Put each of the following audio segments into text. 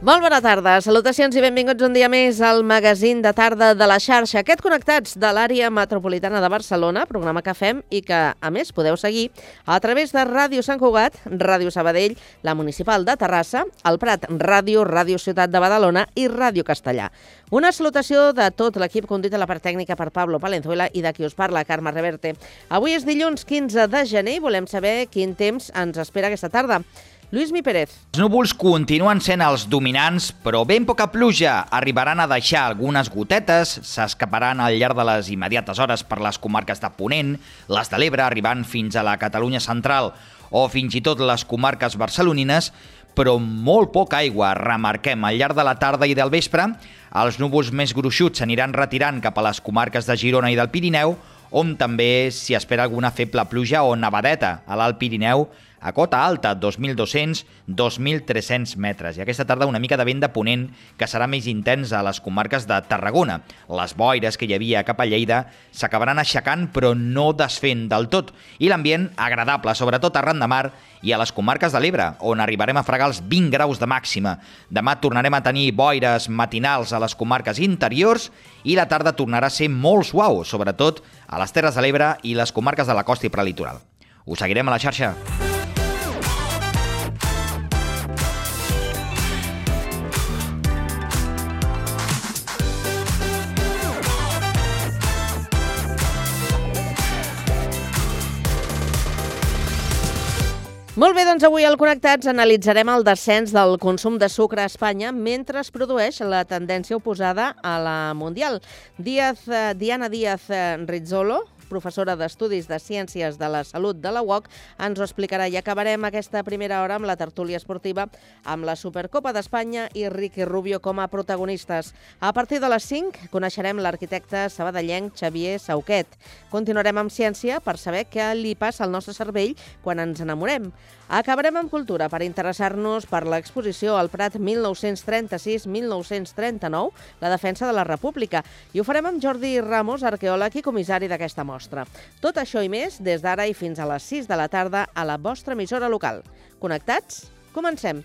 Molt bona tarda, salutacions i benvinguts un dia més al magazín de tarda de la xarxa. Aquest Connectats de l'àrea metropolitana de Barcelona, programa que fem i que, a més, podeu seguir a través de Ràdio Sant Cugat, Ràdio Sabadell, la Municipal de Terrassa, el Prat Ràdio, Ràdio Ciutat de Badalona i Ràdio Castellà. Una salutació de tot l'equip conduït a la part tècnica per Pablo Palenzuela i de qui us parla, Carme Reverte. Avui és dilluns 15 de gener i volem saber quin temps ens espera aquesta tarda. Lluís Mi Pérez. Els núvols continuen sent els dominants, però ben poca pluja. Arribaran a deixar algunes gotetes, s'escaparan al llarg de les immediates hores per les comarques de Ponent, les de l'Ebre arribant fins a la Catalunya central o fins i tot les comarques barcelonines, però molt poca aigua. Remarquem, al llarg de la tarda i del vespre, els núvols més gruixuts s'aniran retirant cap a les comarques de Girona i del Pirineu, on també s'hi espera alguna feble pluja o nevadeta a l'Alt Pirineu, a cota alta, 2.200-2.300 metres. I aquesta tarda una mica de vent de ponent que serà més intens a les comarques de Tarragona. Les boires que hi havia cap a Lleida s'acabaran aixecant però no desfent del tot. I l'ambient agradable, sobretot arran de mar i a les comarques de l'Ebre, on arribarem a fregar els 20 graus de màxima. Demà tornarem a tenir boires matinals a les comarques interiors i la tarda tornarà a ser molt suau, sobretot a les Terres de l'Ebre i les comarques de la costa i prelitoral. Us seguirem a la xarxa. Molt bé, doncs avui al Connectats analitzarem el descens del consum de sucre a Espanya mentre es produeix la tendència oposada a la mundial. Díaz, eh, Diana Díaz eh, Rizzolo, professora d'Estudis de Ciències de la Salut de la UOC, ens ho explicarà. I acabarem aquesta primera hora amb la tertúlia esportiva amb la Supercopa d'Espanya i Ricky Rubio com a protagonistes. A partir de les 5 coneixerem l'arquitecte sabadellenc Xavier Sauquet. Continuarem amb ciència per saber què li passa al nostre cervell quan ens enamorem. Acabarem amb cultura per interessar-nos per l'exposició al Prat 1936-1939, la defensa de la República. I ho farem amb Jordi Ramos, arqueòleg i comissari d'aquesta mostra. Tot això i més des d'ara i fins a les 6 de la tarda a la vostra emissora local. Connectats? Comencem!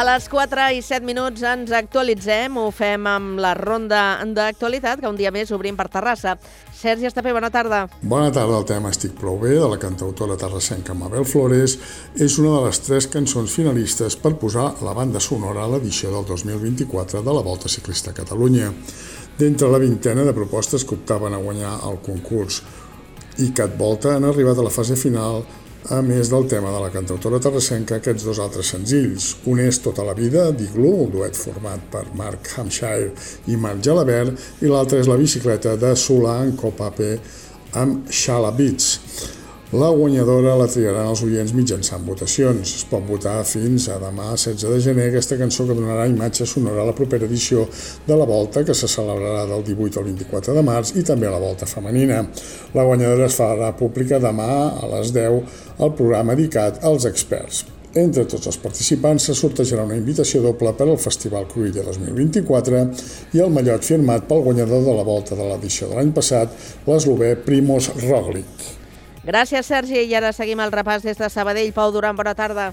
A les 4 i 7 minuts ens actualitzem, ho fem amb la ronda d'actualitat, que un dia més obrim per Terrassa. Sergi Estapé, bona tarda. Bona tarda, el tema Estic prou bé, de la cantautora terrassenca Mabel Flores, és una de les tres cançons finalistes per posar la banda sonora a l'edició del 2024 de la Volta Ciclista a Catalunya. D'entre la vintena de propostes que optaven a guanyar el concurs i Cat Volta han arribat a la fase final a més del tema de la cantautora terrassenca, aquests dos altres senzills. Un és Tota la vida, d'Igloo, un duet format per Mark Hampshire i Marc Jalabert, i l'altre és La bicicleta de Solà en Copape amb Shala Beats. La guanyadora la triaran els oients mitjançant votacions. Es pot votar fins a demà 16 de gener aquesta cançó que donarà imatge sonora a la propera edició de la Volta que se celebrarà del 18 al 24 de març i també a la Volta femenina. La guanyadora es farà pública demà a les 10 al programa dedicat als experts. Entre tots els participants se sortejarà una invitació doble per al Festival Cruïlla 2024 i el mallot firmat pel guanyador de la volta de l'edició de l'any passat, l'eslové Primoz Roglic. Gràcies, Sergi. I ara seguim el repàs des de Sabadell. Pau Duran, bona tarda.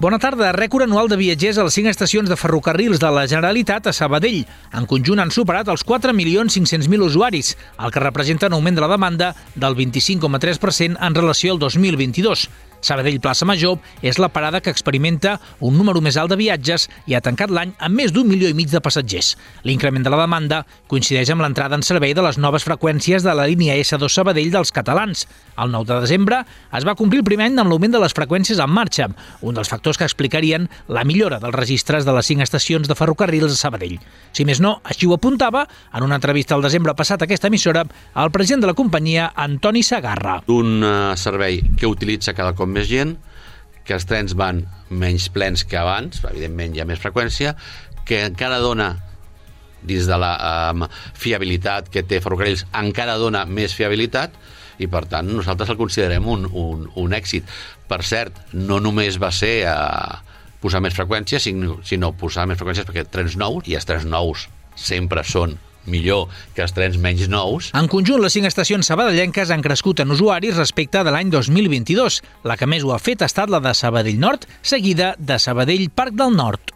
Bona tarda. Rècord anual de viatgers a les 5 estacions de ferrocarrils de la Generalitat a Sabadell. En conjunt han superat els 4.500.000 usuaris, el que representa un augment de la demanda del 25,3% en relació al 2022. Sabadell Plaça Major és la parada que experimenta un número més alt de viatges i ha tancat l'any amb més d'un milió i mig de passatgers. L'increment de la demanda coincideix amb l'entrada en servei de les noves freqüències de la línia S2 Sabadell dels catalans. El 9 de desembre es va complir el primer any amb l'augment de les freqüències en marxa, un dels factors que explicarien la millora dels registres de les cinc estacions de ferrocarrils a Sabadell. Si més no, així ho apuntava en una entrevista al desembre passat a aquesta emissora el president de la companyia, Antoni Sagarra. Un uh, servei que utilitza cada cop més gent, que els trens van menys plens que abans, evidentment hi ha més freqüència, que encara dona dins de la um, fiabilitat que té Ferrocarrils, encara dona més fiabilitat i per tant nosaltres el considerem un, un, un èxit. Per cert, no només va ser a posar més freqüències, sinó, sinó posar més freqüències perquè trens nous, i els trens nous sempre són millor que els trens menys nous. En conjunt, les cinc estacions sabadellenques han crescut en usuaris respecte de l'any 2022. La que més ho ha fet ha estat la de Sabadell Nord, seguida de Sabadell Parc del Nord.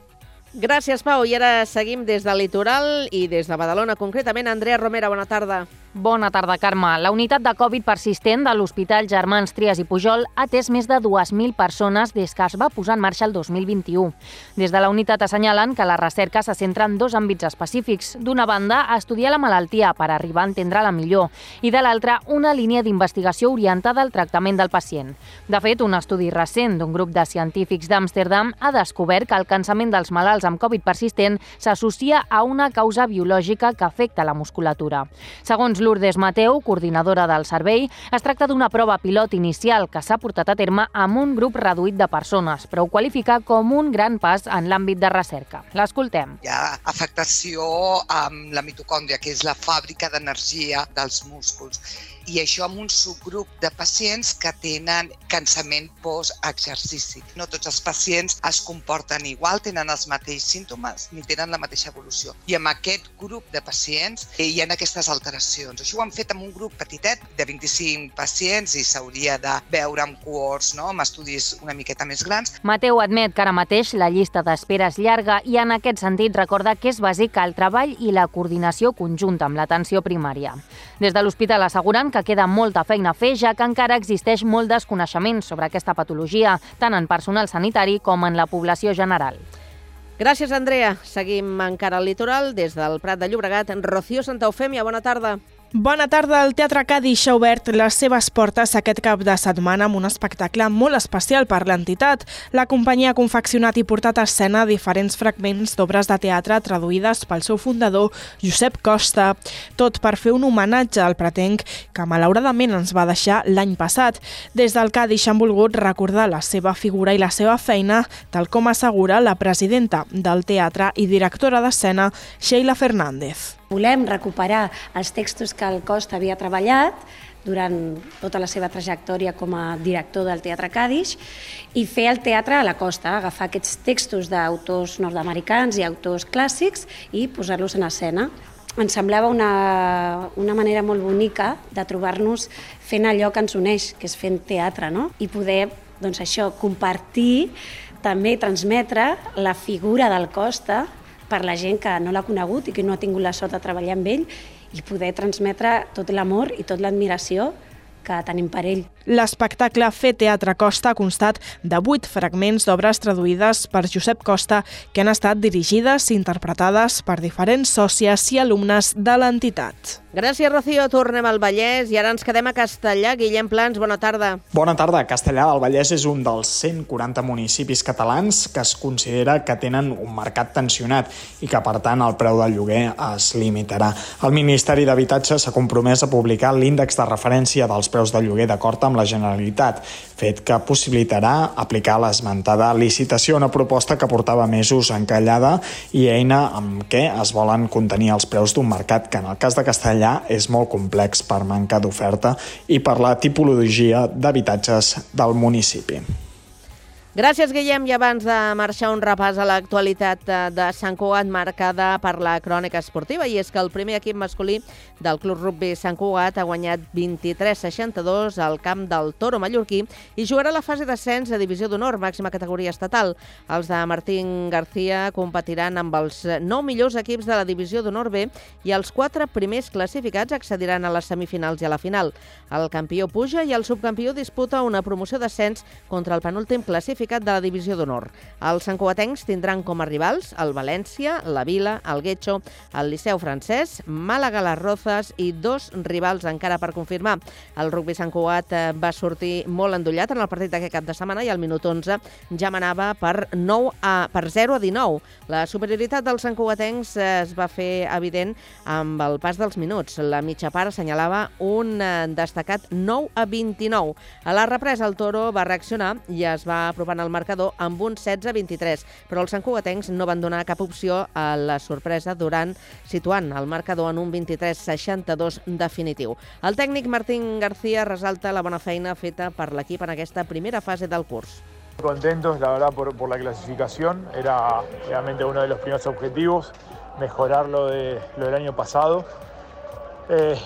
Gràcies, Pau. I ara seguim des del litoral i des de Badalona, concretament. Andrea Romera, bona tarda. Bona tarda, Carme. La unitat de Covid persistent de l'Hospital Germans Trias i Pujol ha atès més de 2.000 persones des que es va posar en marxa el 2021. Des de la unitat assenyalen que la recerca se centra en dos àmbits específics. D'una banda, estudiar la malaltia per arribar a entendre-la millor i de l'altra, una línia d'investigació orientada al tractament del pacient. De fet, un estudi recent d'un grup de científics d'Amsterdam ha descobert que el cansament dels malalts amb Covid persistent s'associa a una causa biològica que afecta la musculatura. Segons Lourdes Mateu, coordinadora del servei, es tracta d'una prova pilot inicial que s'ha portat a terme amb un grup reduït de persones, però ho qualifica com un gran pas en l'àmbit de recerca. L'escoltem. Hi ha afectació amb la mitocòndria, que és la fàbrica d'energia dels músculs i això amb un subgrup de pacients que tenen cansament post-exercici. No tots els pacients es comporten igual, tenen els mateixos símptomes ni tenen la mateixa evolució. I amb aquest grup de pacients eh, hi ha aquestes alteracions. Això ho han fet amb un grup petitet de 25 pacients i s'hauria de veure amb cohorts, no? amb estudis una miqueta més grans. Mateu admet que ara mateix la llista d'espera és llarga i en aquest sentit recorda que és bàsic el treball i la coordinació conjunta amb l'atenció primària. Des de l'hospital asseguren que queda molta feina a fer, ja que encara existeix molt desconeixement sobre aquesta patologia, tant en personal sanitari com en la població general. Gràcies, Andrea. Seguim encara al litoral, des del Prat de Llobregat. Rocío Santa Eufèmia, bona tarda. Bona tarda. El Teatre Cadix ha obert les seves portes aquest cap de setmana amb un espectacle molt especial per l'entitat. La companyia ha confeccionat i portat a escena diferents fragments d'obres de teatre traduïdes pel seu fundador, Josep Costa. Tot per fer un homenatge al pretenc que malauradament ens va deixar l'any passat. Des del Cadix han volgut recordar la seva figura i la seva feina, tal com assegura la presidenta del teatre i directora d'escena, Sheila Fernández. Volem recuperar els textos que el Costa havia treballat durant tota la seva trajectòria com a director del Teatre Cadix i fer el teatre a la costa, agafar aquests textos d'autors nord-americans i autors clàssics i posar-los en escena. Ens semblava una, una manera molt bonica de trobar-nos fent allò que ens uneix, que és fent teatre, no? I poder, doncs això, compartir, també transmetre la figura del Costa per la gent que no l'ha conegut i que no ha tingut la sort de treballar amb ell i poder transmetre tot l'amor i tot l'admiració que tenim per ell. L'espectacle Fer Teatre Costa ha constat de vuit fragments d'obres traduïdes per Josep Costa que han estat dirigides i interpretades per diferents sòcies i alumnes de l'entitat. Gràcies, Rocío. Tornem al Vallès i ara ens quedem a Castellà. Guillem Plans, bona tarda. Bona tarda. Castellà del Vallès és un dels 140 municipis catalans que es considera que tenen un mercat tensionat i que, per tant, el preu del lloguer es limitarà. El Ministeri d'Habitatge s'ha compromès a publicar l'índex de referència dels preus del lloguer d'acord amb la Generalitat, fet que possibilitarà aplicar l'esmentada licitació, una proposta que portava mesos encallada i eina amb què es volen contenir els preus d'un mercat que, en el cas de Castellà, allà és molt complex per manca d'oferta i per la tipologia d'habitatges del municipi. Gràcies, Guillem. I abans de marxar un repàs a l'actualitat eh, de Sant Cugat marcada per la crònica esportiva. I és que el primer equip masculí del Club Rugby Sant Cugat ha guanyat 23-62 al camp del Toro Mallorquí i jugarà la fase d'ascens a Divisió d'Honor, màxima categoria estatal. Els de Martín García competiran amb els nou millors equips de la Divisió d'Honor B i els quatre primers classificats accediran a les semifinals i a la final. El campió puja i el subcampió disputa una promoció d'ascens contra el penúltim classificat classificat de la Divisió d'Honor. Els sancoatencs tindran com a rivals el València, la Vila, el Guetxo, el Liceu francès, Màlaga, les Rozes i dos rivals encara per confirmar. El rugby Sant eh, va sortir molt endollat en el partit d'aquest cap de setmana i al minut 11 ja manava per, 9 a, per 0 a 19. La superioritat dels sancoatencs eh, es va fer evident amb el pas dels minuts. La mitja part assenyalava un eh, destacat 9 a 29. A la represa el Toro va reaccionar i es va apropar en el marcador amb un 16-23, però els santcugatencs no van donar cap opció a la sorpresa durant situant el marcador en un 23-62 definitiu. El tècnic Martín García resalta la bona feina feta per l'equip en aquesta primera fase del curs. Contentos, la verdad, por, por la clasificación. Era realmente uno de los primeros objetivos, mejorar lo, de, lo del año pasado. Eh,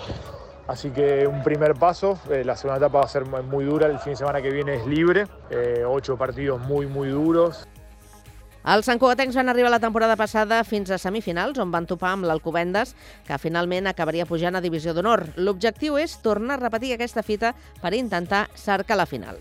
Así que un primer paso, eh, la segunda etapa va a ser muy dura, el fin de semana que viene es libre, eh, ocho partidos muy, muy duros. Els santcugatencs van arribar la temporada passada fins a semifinals, on van topar amb l'Alcobendes, que finalment acabaria pujant a Divisió d'Honor. L'objectiu és tornar a repetir aquesta fita per intentar cercar la final.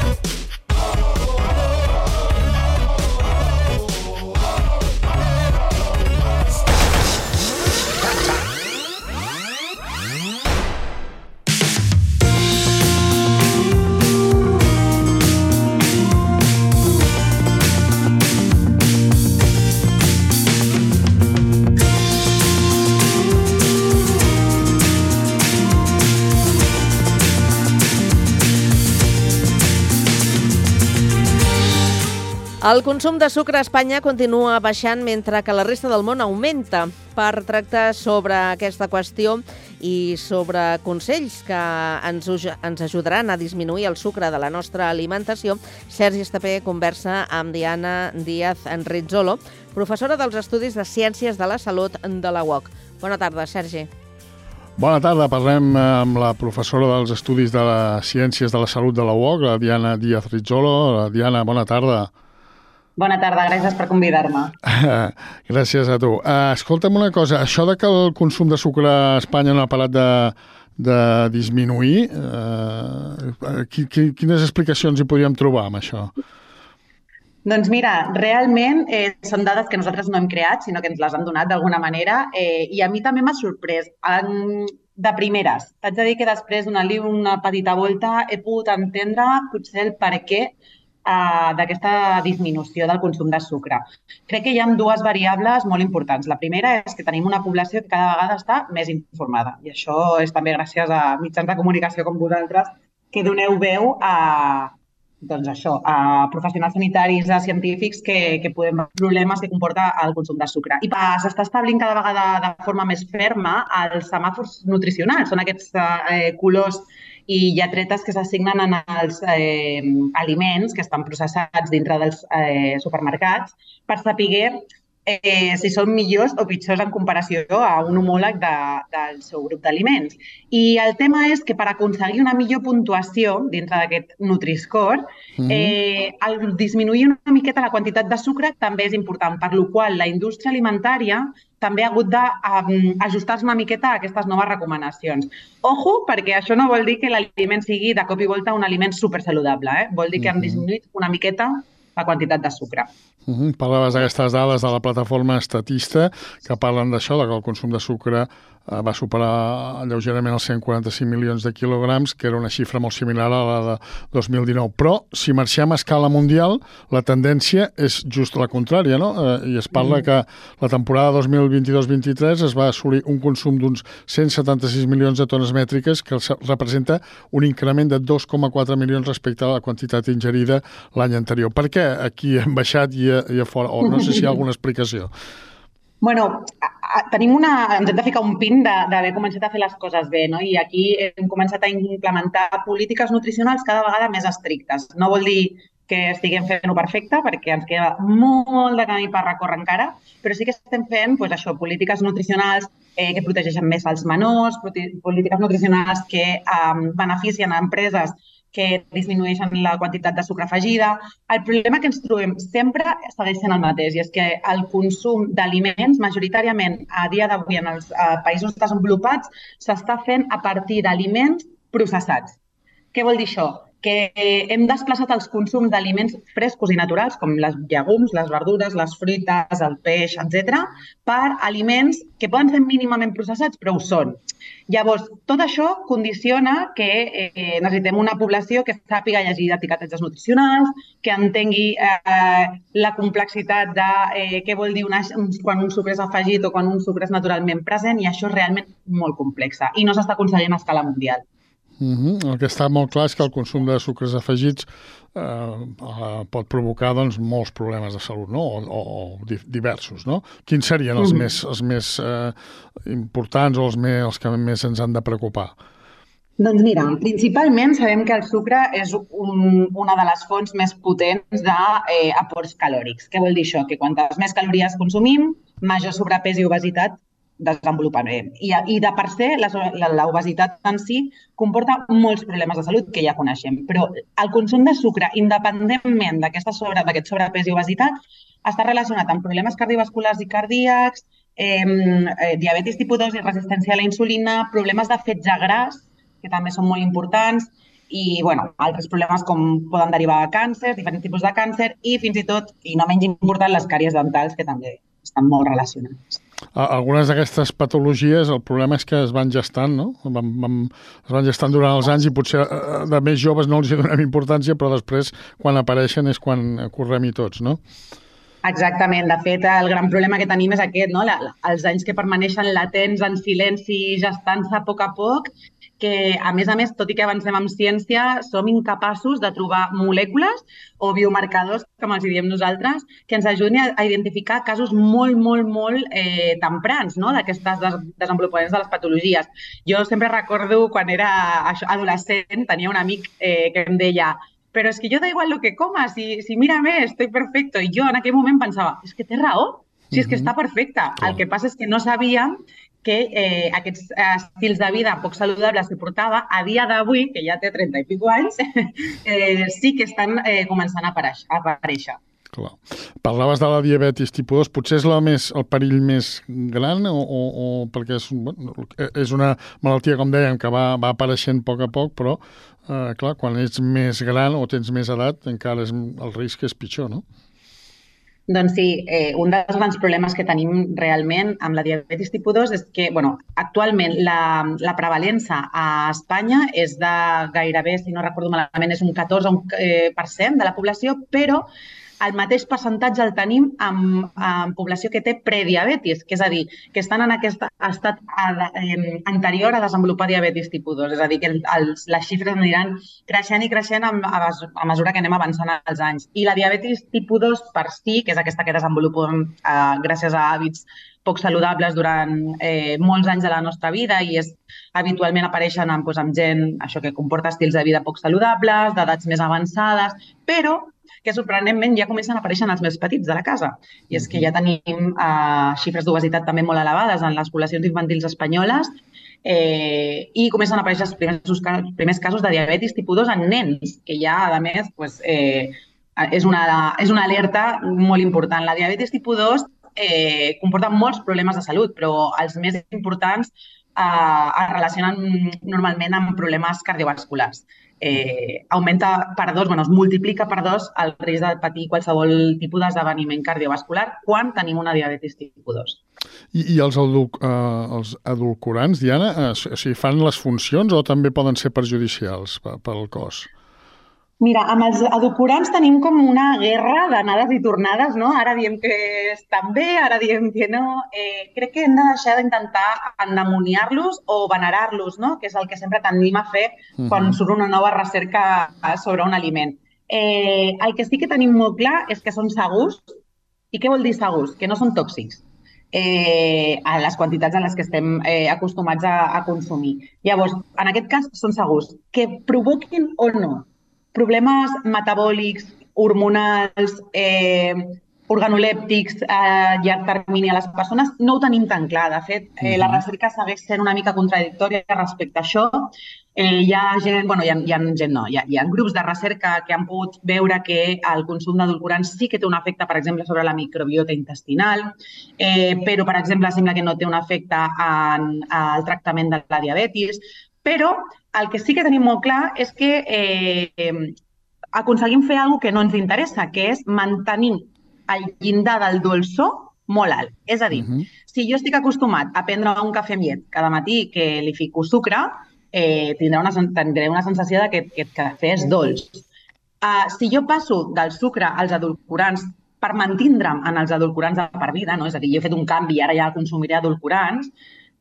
El consum de sucre a Espanya continua baixant mentre que la resta del món augmenta. Per tractar sobre aquesta qüestió i sobre consells que ens, ens ajudaran a disminuir el sucre de la nostra alimentació, Sergi Estapé conversa amb Diana Díaz Enritzolo, professora dels Estudis de Ciències de la Salut de la UOC. Bona tarda, Sergi. Bona tarda, parlem amb la professora dels Estudis de les Ciències de la Salut de la UOC, la Diana Díaz Rizzolo. Diana, bona tarda. Bona tarda, gràcies per convidar-me. gràcies a tu. Uh, escolta'm una cosa, això de que el consum de sucre a Espanya no ha parat de, de disminuir, uh, qui, qui, quines explicacions hi podríem trobar amb això? Doncs mira, realment eh, són dades que nosaltres no hem creat, sinó que ens les han donat d'alguna manera eh, i a mi també m'ha sorprès. En, de primeres, t'haig de dir que després donant-li una petita volta he pogut entendre potser el per què uh, d'aquesta disminució del consum de sucre. Crec que hi ha dues variables molt importants. La primera és que tenim una població que cada vegada està més informada i això és també gràcies a mitjans de comunicació com vosaltres que doneu veu a, doncs això, a professionals sanitaris, a científics que, que podem problemes que comporta el consum de sucre. I eh, s'està establint cada vegada de forma més ferma els semàfors nutricionals. Són aquests eh, colors i lletretes que s'assignen en els eh, aliments que estan processats dintre dels eh, supermercats per saber eh, si són millors o pitjors en comparació a un homòleg de, del seu grup d'aliments. I el tema és que per aconseguir una millor puntuació dintre d'aquest Nutri-Score, mm -hmm. eh, el disminuir una miqueta la quantitat de sucre també és important, per lo qual la indústria alimentària també ha hagut d'ajustar-se una miqueta a aquestes noves recomanacions. Ojo, perquè això no vol dir que l'aliment sigui de cop i volta un aliment supersaludable. Eh? Vol dir que hem disminuït una miqueta la quantitat de sucre. Uh -huh. Parlaves d'aquestes dades de la plataforma estatista que parlen d'això, que el consum de sucre va superar lleugerament els 145 milions de quilograms, que era una xifra molt similar a la de 2019. Però, si marxem a escala mundial, la tendència és just la contrària, no? Eh, I es parla mm. que la temporada 2022-23 es va assolir un consum d'uns 176 milions de tones mètriques, que representa un increment de 2,4 milions respecte a la quantitat ingerida l'any anterior. Per què aquí hem baixat i a, i a fora? O no sé si hi ha alguna explicació. Bueno, tenim una... Ens hem de ficar un pin d'haver començat a fer les coses bé, no? I aquí hem començat a implementar polítiques nutricionals cada vegada més estrictes. No vol dir que estiguem fent-ho perfecte, perquè ens queda molt de camí per recórrer encara, però sí que estem fent pues, això, polítiques nutricionals eh, que protegeixen més els menors, polítiques nutricionals que eh, beneficien a empreses que disminueixen la quantitat de sucre afegida. El problema que ens trobem sempre segueix sent el mateix, i és que el consum d'aliments, majoritàriament a dia d'avui en els eh, països desenvolupats, s'està fent a partir d'aliments processats. Què vol dir això? Que hem desplaçat els consums d'aliments frescos i naturals, com les llegums, les verdures, les fruites, el peix, etc, per aliments que poden ser mínimament processats, però ho són. Llavors, tot això condiciona que eh, necessitem una població que sàpiga llegir etiquetatges nutricionals, que entengui eh, la complexitat de eh, què vol dir una, quan un sucre és afegit o quan un sucre és naturalment present, i això és realment molt complex i no s'està aconseguint a escala mundial. Mm -hmm. El que està molt clar és que el consum de sucres afegits eh, eh, pot provocar doncs, molts problemes de salut, no? o, o, o diversos. No? Quins serien els mm -hmm. més, els més eh, importants o els, més, els que més ens han de preocupar? Doncs mira, principalment sabem que el sucre és un, una de les fonts més potents d'aports eh, calòrics. Què vol dir això? Que quantes més calories consumim, major sobrepès i obesitat desenvoluparem. I, i de per se, l'obesitat en si comporta molts problemes de salut que ja coneixem, però el consum de sucre, independentment d'aquest sobre, sobrepès i obesitat, està relacionat amb problemes cardiovasculars i cardíacs, eh, eh, diabetis tipus 2 i resistència a la insulina, problemes de fetge gras, que també són molt importants, i bueno, altres problemes com poden derivar de càncer, diferents tipus de càncer i fins i tot, i no menys important, les càries dentals, que també estan molt relacionades. Algunes d'aquestes patologies, el problema és que es van gestant, no? Van, van, es van gestant durant els anys i potser eh, de més joves no els hi donem importància, però després, quan apareixen, és quan correm-hi tots, no? Exactament. De fet, el gran problema que tenim és aquest, no? La, els anys que permaneixen latents en silenci, gestant-se a poc a poc, que, a més a més, tot i que avancem en ciència, som incapaços de trobar molècules o biomarcadors, com els diem nosaltres, que ens ajudin a identificar casos molt, molt, molt eh, temprans no? d'aquestes des desenvolupaments de les patologies. Jo sempre recordo, quan era adolescent, tenia un amic eh, que em deia però és que jo da igual lo que comas, si, si mírame, estoy perfecto. I jo en aquell moment pensava, és que té raó, si és que està perfecta. El que passa és que no sabíem que eh, aquests estils de vida poc saludables que portava, a dia d'avui, que ja té 30 i pico anys, eh, sí que estan eh, començant a. A aparèixer. Clar. Parlaves de la diabetis tipus 2, potser és la més, el perill més gran o, o, o perquè és, bueno, és una malaltia, com dèiem, que va, va apareixent a poc a poc, però eh, clar, quan ets més gran o tens més edat, encara és, el risc és pitjor, no? Doncs sí, eh, un dels grans problemes que tenim realment amb la diabetis tipus 2 és que, bueno, actualment la, la prevalença a Espanya és de gairebé, si no recordo malament, és un 14% eh, de la població, però el mateix percentatge el tenim amb, amb població que té prediabetis, que és a dir, que estan en aquest estat anterior a desenvolupar diabetis tipus 2. És a dir, que els, les xifres aniran creixent i creixent a, a, a mesura que anem avançant els anys. I la diabetis tipus 2 per si, que és aquesta que desenvolupem eh, gràcies a hàbits poc saludables durant eh, molts anys de la nostra vida i és habitualment apareixen amb, doncs, amb gent això que comporta estils de vida poc saludables, d'edats més avançades, però que sorprenentment ja comencen a aparèixer els més petits de la casa. I és que ja tenim eh, xifres d'obesitat també molt elevades en les poblacions infantils espanyoles eh, i comencen a aparèixer els primers, els primers casos de diabetis tipus 2 en nens, que ja, a més, pues, eh, és, una, és una alerta molt important. La diabetis tipus 2 eh, comporten molts problemes de salut, però els més importants eh, es relacionen normalment amb problemes cardiovasculars. Eh, augmenta per dos, bueno, es multiplica per dos el risc de patir qualsevol tipus d'esdeveniment cardiovascular quan tenim una diabetis tipus 2. I, i els, adulc, eh, els adulcorants, Diana, eh, o sigui, fan les funcions o també poden ser perjudicials pel cos? Mira, amb els edulcorants tenim com una guerra d'anades i tornades, no? Ara diem que estan bé, ara diem que no. Eh, crec que hem de deixar d'intentar endemoniar-los o venerar-los, no? Que és el que sempre tendim a fer -huh. quan surt una nova recerca sobre un aliment. Eh, el que sí que tenim molt clar és que són segurs. I què vol dir segurs? Que no són tòxics eh, a les quantitats en les que estem eh, acostumats a, a consumir. Llavors, en aquest cas, són segurs. Que provoquin o no problemes metabòlics, hormonals, eh, organolèptics a llarg termini a les persones, no ho tenim tan clar. De fet, eh, la recerca segueix sent una mica contradictòria respecte a això. Eh, hi ha gent, bueno, hi ha, hi ha gent no, hi ha, hi ha grups de recerca que han pogut veure que el consum d'edulcorants sí que té un efecte, per exemple, sobre la microbiota intestinal, eh, però, per exemple, sembla que no té un efecte en, en el tractament de la diabetis, però el que sí que tenim molt clar és que eh, aconseguim fer alguna que no ens interessa, que és mantenir el llindar del dolçor molt alt. És a dir, uh -huh. si jo estic acostumat a prendre un cafè amb llet cada matí que li fico sucre, eh, tindré, una, tindré una sensació de que aquest cafè és dolç. Uh, si jo passo del sucre als edulcorants per mantindre'm en els edulcorants de per vida, no? és a dir, jo he fet un canvi i ara ja consumiré edulcorants,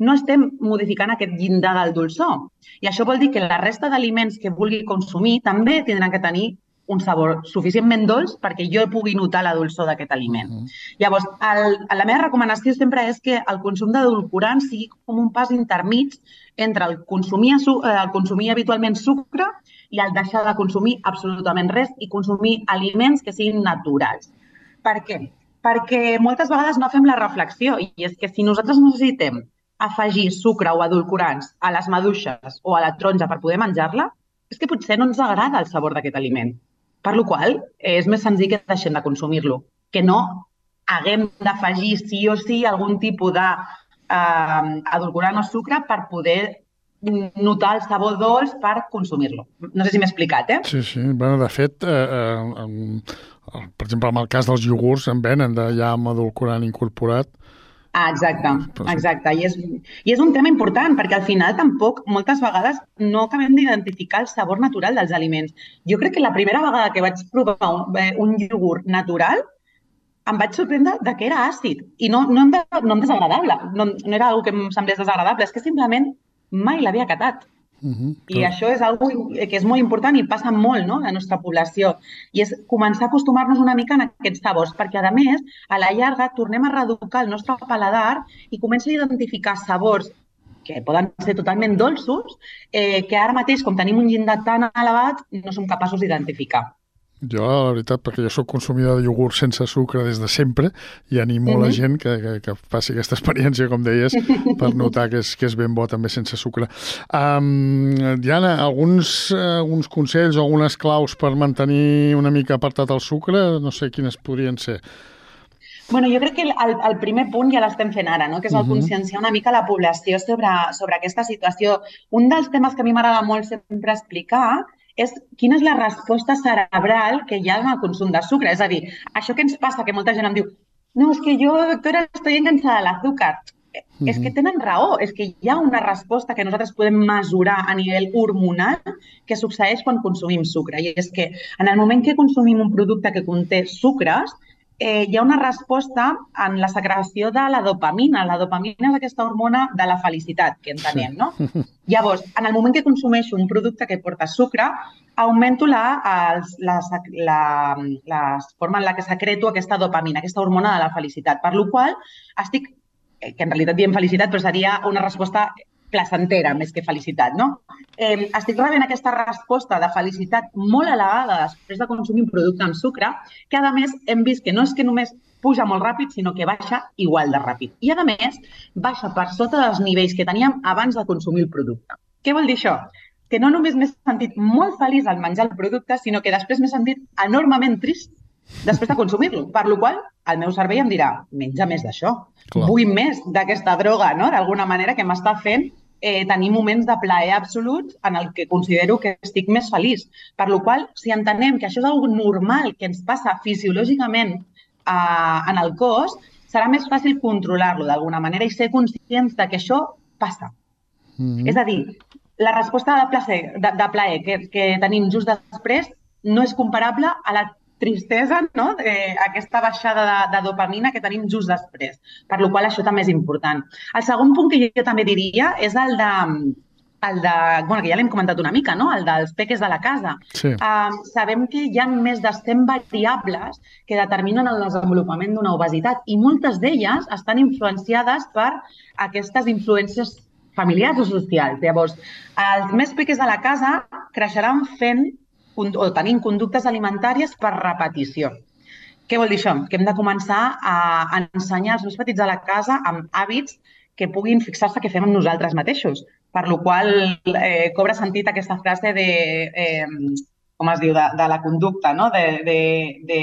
no estem modificant aquest llindar del dolçor. I això vol dir que la resta d'aliments que vulgui consumir també tindran que tenir un sabor suficientment dolç perquè jo pugui notar la dolçor d'aquest aliment. Uh -huh. Llavors, el, la meva recomanació sempre és que el consum d'edulcorants sigui com un pas intermig entre el consumir, eh, el consumir habitualment sucre i el deixar de consumir absolutament res i consumir aliments que siguin naturals. Per què? Perquè moltes vegades no fem la reflexió i és que si nosaltres necessitem afegir sucre o edulcorants a les maduixes o a la taronja per poder menjar-la, és que potser no ens agrada el sabor d'aquest aliment. Per la qual és més senzill que deixem de consumir-lo, que no haguem d'afegir sí o sí algun tipus de eh, edulcorant o sucre per poder notar el sabor dolç per consumir-lo. No sé si m'he explicat, eh? Sí, sí. Bueno, de fet, eh, eh, per exemple, en el cas dels iogurts en venen de ja amb edulcorant incorporat Ah, exacte, exacte. I és, I és un tema important perquè al final tampoc moltes vegades no acabem d'identificar el sabor natural dels aliments. Jo crec que la primera vegada que vaig provar un, eh, un iogurt natural em vaig sorprendre de que era àcid i no, no, em, no em desagradable, no, no era una que em semblés desagradable, és que simplement mai l'havia catat. Uh -huh. I això és algo que és molt important i passa molt no, a la nostra població. I és començar a acostumar-nos una mica a aquests sabors, perquè, a més, a la llarga tornem a reeducar el nostre paladar i comença a identificar sabors que poden ser totalment dolços, eh, que ara mateix, com tenim un llindar tan elevat, no som capaços d'identificar. Jo, la veritat, perquè jo sóc consumidor de iogurt sense sucre des de sempre i animo mm -hmm. la gent que, que, que faci aquesta experiència, com deies, per notar que és, que és ben bo també sense sucre. Um, Diana, alguns, alguns consells o algunes claus per mantenir una mica apartat el sucre? No sé quines podrien ser. Bueno, jo crec que el, el primer punt ja l'estem fent ara, no? que és el uh -huh. conscienciar una mica la població sobre, sobre aquesta situació. Un dels temes que a mi m'agrada molt sempre explicar és quina és la resposta cerebral que hi ha el consum de sucre. És a dir, això que ens passa, que molta gent em diu no, és que jo, doctora, estoy enganxada de l'azúcar. és que tenen raó, és que hi ha una resposta que nosaltres podem mesurar a nivell hormonal que succeeix quan consumim sucre. I és que en el moment que consumim un producte que conté sucres, eh, hi ha una resposta en la secreció de la dopamina. La dopamina és aquesta hormona de la felicitat, que entenem, no? Llavors, en el moment que consumeixo un producte que porta sucre, augmento la, els, la, la, la forma en la que secreto aquesta dopamina, aquesta hormona de la felicitat, per la qual estic Eh, que en realitat diem felicitat, però seria una resposta placentera més que felicitat, no? Eh, estic rebent aquesta resposta de felicitat molt elevada després de consumir un producte amb sucre, que a més hem vist que no és que només puja molt ràpid, sinó que baixa igual de ràpid. I a més, baixa per sota dels nivells que teníem abans de consumir el producte. Què vol dir això? Que no només m'he sentit molt feliç al menjar el producte, sinó que després m'he sentit enormement trist després de consumir-lo. Per la qual el meu cervell em dirà, menja més d'això, vull més d'aquesta droga, no? d'alguna manera, que m'està fent eh, tenir moments de plaer absolut en el que considero que estic més feliç. Per la qual, si entenem que això és una normal que ens passa fisiològicament eh, en el cos, serà més fàcil controlar-lo d'alguna manera i ser conscients de que això passa. Mm -hmm. És a dir, la resposta de plaer, de, de plaer que, que tenim just després no és comparable a la tristesa, no? eh, aquesta baixada de, de dopamina que tenim just després, per la qual això també és important. El segon punt que jo, també diria és el de el de, bueno, que ja l'hem comentat una mica, no? el dels peques de la casa. Sí. Uh, sabem que hi ha més de 100 variables que determinen el desenvolupament d'una obesitat i moltes d'elles estan influenciades per aquestes influències familiars o socials. Llavors, els més peques de la casa creixeran fent o tenint conductes alimentàries per repetició. Què vol dir això? Que hem de començar a ensenyar als més petits a la casa amb hàbits que puguin fixar-se que fem amb nosaltres mateixos. Per lo qual eh, cobra sentit aquesta frase de, eh, com es diu, de, de la conducta, no? De, de, de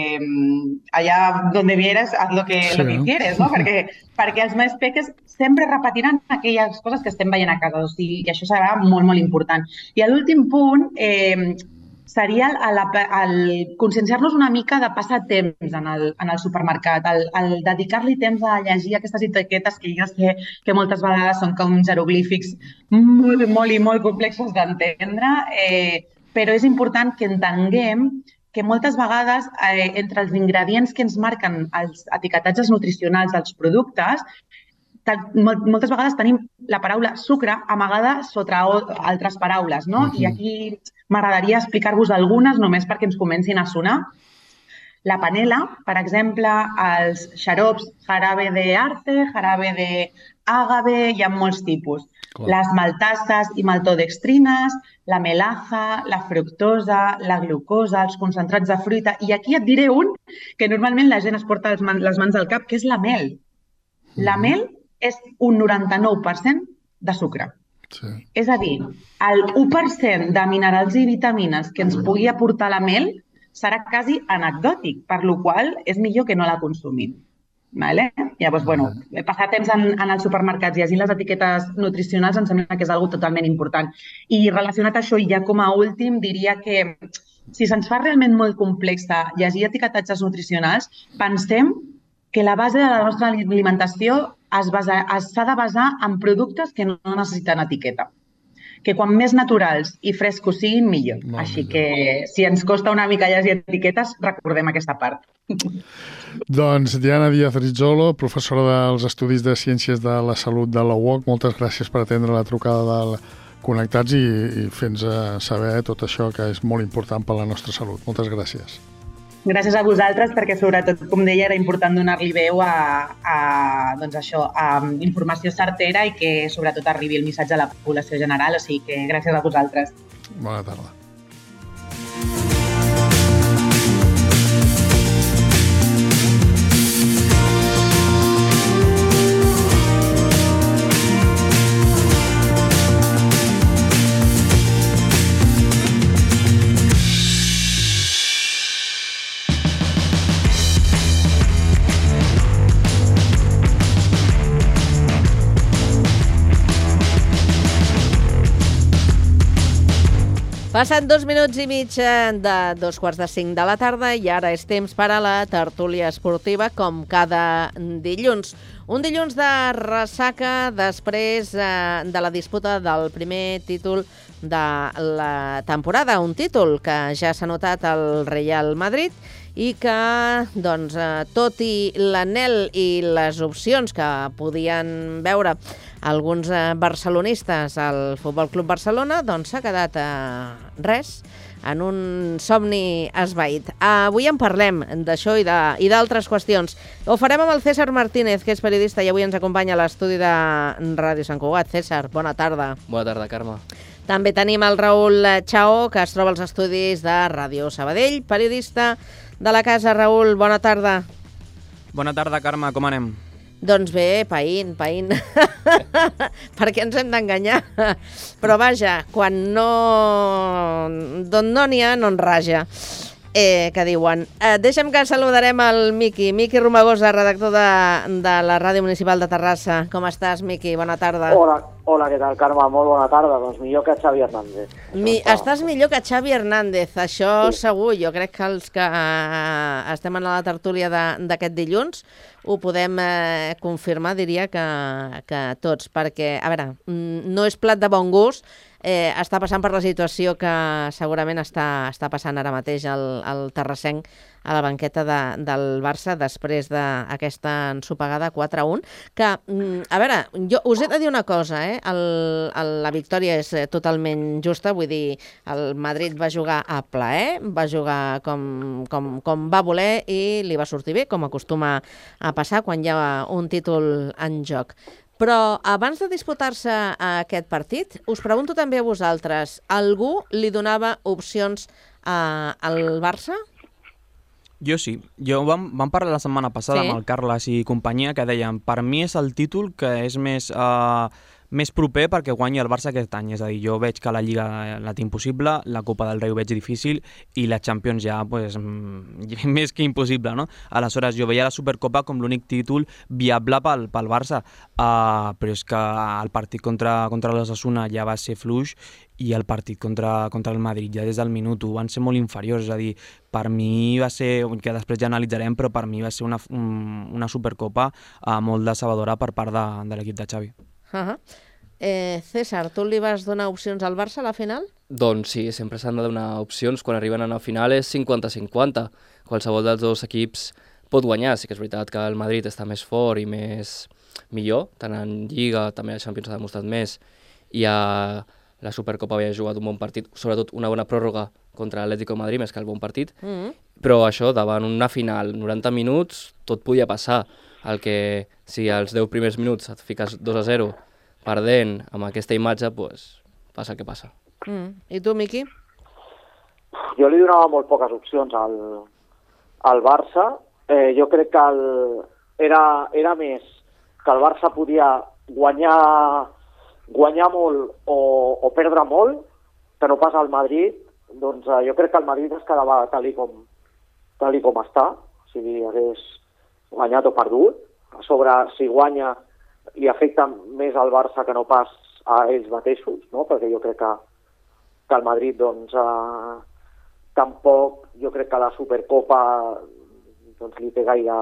allà donde vieres, haz lo que, sí. lo que quieres, no? perquè, perquè els més peques sempre repetiran aquelles coses que estem veient a casa. O sigui, que això serà molt, molt important. I l'últim punt, eh, seria el, el conscienciar-nos una mica de passar temps en el, en el supermercat, el, el dedicar-li temps a llegir aquestes etiquetes que jo sé que moltes vegades són com jeroglífics molt, molt i molt complexos d'entendre, eh, però és important que entenguem que moltes vegades eh, entre els ingredients que ens marquen els etiquetatges nutricionals dels productes moltes vegades tenim la paraula sucre amagada sota altres paraules, no? Uh -huh. I aquí m'agradaria explicar-vos algunes només perquè ens comencin a sonar. La panela, per exemple, els xarops jarabe de arce, jarabe de àgave, hi ha molts tipus. Clar. Les maltasses i maltodextrines, la melaza, la fructosa, la glucosa, els concentrats de fruita. I aquí et diré un que normalment la gent es porta les mans al cap, que és la mel. La mel és un 99% de sucre. Sí. És a dir, el 1% de minerals i vitamines que ens pugui aportar la mel serà quasi anecdòtic, per lo qual és millor que no la consumim. Vale? Llavors, bueno, passar temps en, en els supermercats i llegir les etiquetes nutricionals em sembla que és algo totalment important. I relacionat a això, i ja com a últim, diria que si se'ns fa realment molt complexa llegir etiquetatges nutricionals, pensem que la base de la nostra alimentació s'ha de basar en productes que no necessiten etiqueta que quan més naturals i frescos siguin, millor. Molt Així millor. que si ens costa una mica llegir etiquetes, recordem aquesta part. Doncs Diana Díaz Rizzolo, professora dels Estudis de Ciències de la Salut de la UOC, moltes gràcies per atendre la trucada del Connectats i, i fer-nos saber tot això que és molt important per la nostra salut. Moltes gràcies. Gràcies a vosaltres perquè, sobretot, com deia, era important donar-li veu a, a, doncs això, a informació certera i que, sobretot, arribi el missatge a la població general. O sigui que gràcies a vosaltres. Bona tarda. Passen dos minuts i mig eh, de dos quarts de cinc de la tarda i ara és temps per a la tertúlia esportiva com cada dilluns. Un dilluns de ressaca després eh, de la disputa del primer títol de la temporada, un títol que ja s'ha notat al Real Madrid i que, doncs, eh, tot i l'anel i les opcions que podien veure alguns eh, barcelonistes al Futbol Club Barcelona, doncs s'ha quedat eh, res en un somni esvaït. Avui en parlem d'això i d'altres qüestions. Ho farem amb el César Martínez, que és periodista i avui ens acompanya a l'estudi de Ràdio Sant Cugat. César, bona tarda. Bona tarda, Carme. També tenim el Raül Chao, que es troba als estudis de Ràdio Sabadell, periodista de la casa. Raül, bona tarda. Bona tarda, Carme, com anem? Doncs bé, païn, païn. per què ens hem d'enganyar? Però vaja, quan no... D'on no n'hi ha, no en raja. Eh, que diuen. Eh, deixa'm que saludarem el Miqui. Miqui Romagosa, redactor de, de la Ràdio Municipal de Terrassa. Com estàs, Miqui? Bona tarda. Hola, hola, què tal, Carme? Molt bona tarda. Doncs millor que Xavi Hernández. Mi, estàs millor que Xavi Hernández, això sí. segur. Jo crec que els que eh, estem en la tertúlia d'aquest dilluns ho podem eh, confirmar, diria que, que tots, perquè, a veure, mm, no és plat de bon gust, eh, està passant per la situació que segurament està, està passant ara mateix el, el terrassenc a la banqueta de, del Barça després d'aquesta ensopegada 4-1, que, mm, a veure, jo us he de dir una cosa, eh? El, el, la victòria és eh, totalment justa, vull dir, el Madrid va jugar a plaer, va jugar com, com, com va voler i li va sortir bé, com acostuma a passar quan hi ha un títol en joc. Però abans de disputar-se aquest partit, us pregunto també a vosaltres, algú li donava opcions a, al Barça? Jo sí. Jo vam, vam parlar la setmana passada Sí. amb el Carles i companyia que deien per mi és el títol que és més, uh, més proper perquè guanyi el Barça aquest any. És a dir, jo veig que la Lliga la té impossible, la Copa del Rei ho veig difícil i la Champions ja pues, mm, més que impossible. No? Aleshores, jo veia la Supercopa com l'únic títol viable pel, pel Barça, uh, però és que el partit contra, contra l'Osasuna ja va ser fluix i el partit contra, contra el Madrid ja des del minut 1 van ser molt inferiors, és a dir, per mi va ser, que després ja analitzarem, però per mi va ser una, un- una supercopa uh, molt decebedora per part de, de l'equip de Xavi. Uh -huh. eh, César, tu li vas donar opcions al Barça a la final? Doncs sí, sempre s'han de donar opcions. Quan arriben a una final és 50-50. Qualsevol dels dos equips pot guanyar. Sí que és veritat que el Madrid està més fort i més millor, tant en Lliga, també a Champions ha demostrat més, i a la Supercopa havia jugat un bon partit, sobretot una bona pròrroga contra l'Atlético de Madrid, més que el bon partit, Mm -hmm. però això, davant una final, 90 minuts, tot podia passar. El que, si als 10 primers minuts et fiques 2 a 0 perdent amb aquesta imatge, pues, passa el que passa. Mm. I tu, Miqui? Jo li donava molt poques opcions al, al Barça. Eh, jo crec que el, era, era més que el Barça podia guanyar, guanyar molt o, o perdre molt, que no pas al Madrid. Doncs eh, jo crec que el Madrid es quedava tal i com, tal i com està, o sigui, hagués guanyat o perdut. A sobre, si guanya, li afecta més al Barça que no pas a ells mateixos, no? perquè jo crec que, que el Madrid doncs, eh, tampoc jo crec que la Supercopa doncs, li té gaire,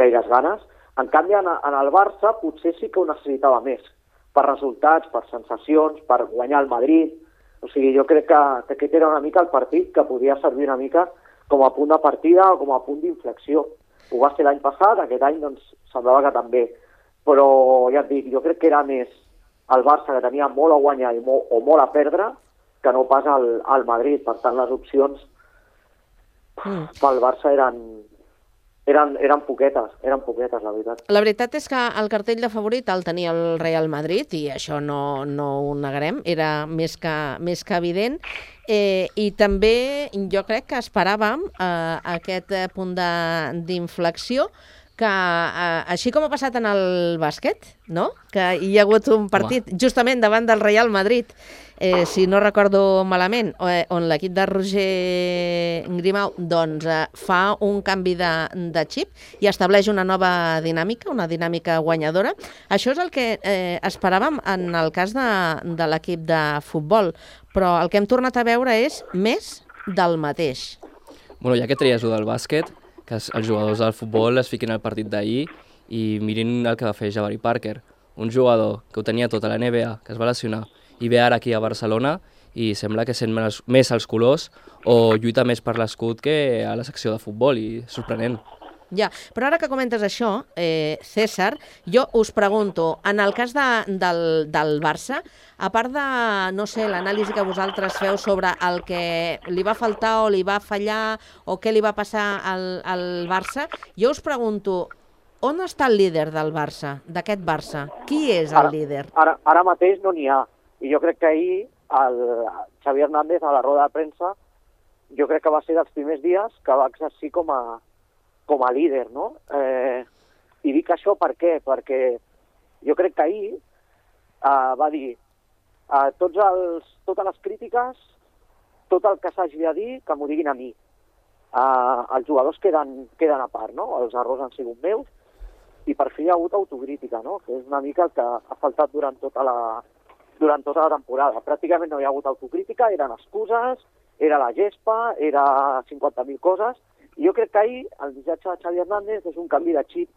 gaires ganes. En canvi, en, en el Barça potser sí que ho necessitava més, per resultats, per sensacions, per guanyar el Madrid. O sigui, jo crec que, que aquest era una mica el partit que podia servir una mica com a punt de partida o com a punt d'inflexió. Ho va ser l'any passat, aquest any doncs, semblava que també. Però ja et dic, jo crec que era més el Barça que tenia molt a guanyar i molt, o molt a perdre que no pas al, al Madrid. Per tant, les opcions Mm. pel Barça eren, eren, eren poquetes, eren poquetes, la veritat. La veritat és que el cartell de favorit el tenia el Real Madrid i això no, no ho negarem, era més que, més que evident. Eh, I també jo crec que esperàvem eh, aquest eh, punt de- d'inflexió que, eh, així com ha passat en el bàsquet, no? que hi ha hagut un partit justament davant del Real Madrid, eh, si no recordo malament, eh, on l'equip de Roger Grimau doncs, eh, fa un canvi de, de xip i estableix una nova dinàmica, una dinàmica guanyadora. Això és el que eh, esperàvem en el cas de, de l'equip de futbol, però el que hem tornat a veure és més del mateix. Bueno, ja que treies el del bàsquet, que els jugadors del futbol es fiquin al partit d'ahir i mirin el que va fer Jabari Parker, un jugador que ho tenia tot a la NBA, que es va lesionar, i ve ara aquí a Barcelona i sembla que sent més, més els colors o lluita més per l'escut que a la secció de futbol, i sorprenent. Ja, però ara que comentes això, eh, César, jo us pregunto, en el cas de, del, del Barça, a part de, no sé, l'anàlisi que vosaltres feu sobre el que li va faltar o li va fallar o què li va passar al, al Barça, jo us pregunto, on està el líder del Barça, d'aquest Barça? Qui és el Ara- líder? Ara, ara mateix no n'hi ha. I jo crec que ahir el Xavi Hernández a la roda de premsa jo crec que va ser dels primers dies que va exercir com a, com a líder, no? Eh, I dic això per què? Perquè jo crec que ahir eh, va dir eh, tots els, totes les crítiques, tot el que s'hagi de dir, que m'ho diguin a mi. Eh, els jugadors queden, queden a part, no? Els errors han sigut meus, i per fi hi ha hagut autocrítica, no? que és una mica el que ha faltat durant tota la, durant tota la temporada. Pràcticament no hi ha hagut autocrítica, eren excuses, era la gespa, era 50.000 coses, i jo crec que ahir el missatge de Xavi Hernández és un canvi de xip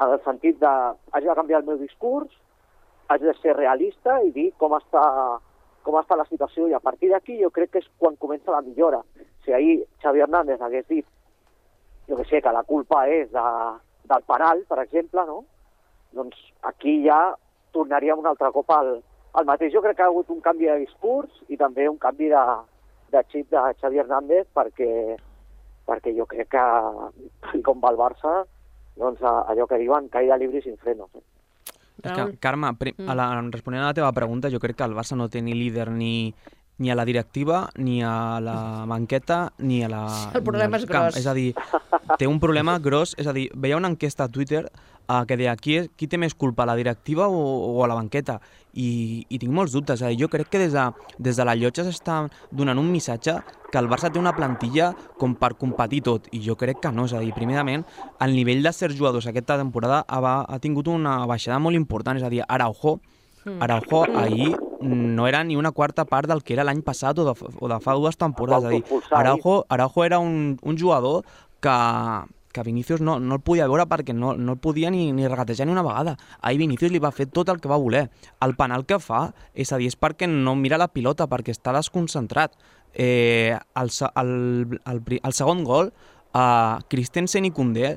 en el sentit de haig de canviar el meu discurs, haig de ser realista i dir com està, com està la situació, i a partir d'aquí jo crec que és quan comença la millora. Si ahir Xavi Hernández hagués dit jo que sé, que la culpa és de, del penal, per exemple, no? doncs aquí ja tornaríem un altre cop al, al mateix. Jo crec que ha hagut un canvi de discurs i també un canvi de, de xip de Xavi Hernández perquè, perquè jo crec que, com va el Barça, doncs a- allò que diuen, caïda libre i sin frenos. Eh? És que, Carme, pri- a la, responent a la teva pregunta, jo crec que el Barça no té ni líder ni, ni a la directiva, ni a la banqueta, ni a la... El problema és camp. gros. És a dir, té un problema gros, és a dir, veia una enquesta a Twitter uh, que deia qui, és, qui té més culpa, la directiva o, o a la banqueta? I, i tinc molts dubtes. Dir, jo crec que des de, des de la llotja s'està donant un missatge que el Barça té una plantilla com per competir tot, i jo crec que no. És a dir, primerament, el nivell de certs jugadors aquesta temporada ha, ha tingut una baixada molt important, és a dir, Araujo. Araujo ahir no era ni una quarta part del que era l'any passat o de, o de fa dues temporades. És a dir. Araujo, Araujo era un, un jugador que, que Vinícius no, no el podia veure perquè no, no el podia ni, ni regatejar ni una vegada. Ahir Vinícius li va fer tot el que va voler. El penal que fa, és a dir, és perquè no mira la pilota, perquè està desconcentrat. Eh, el, el, el, el segon gol, uh, Christensen i Koundé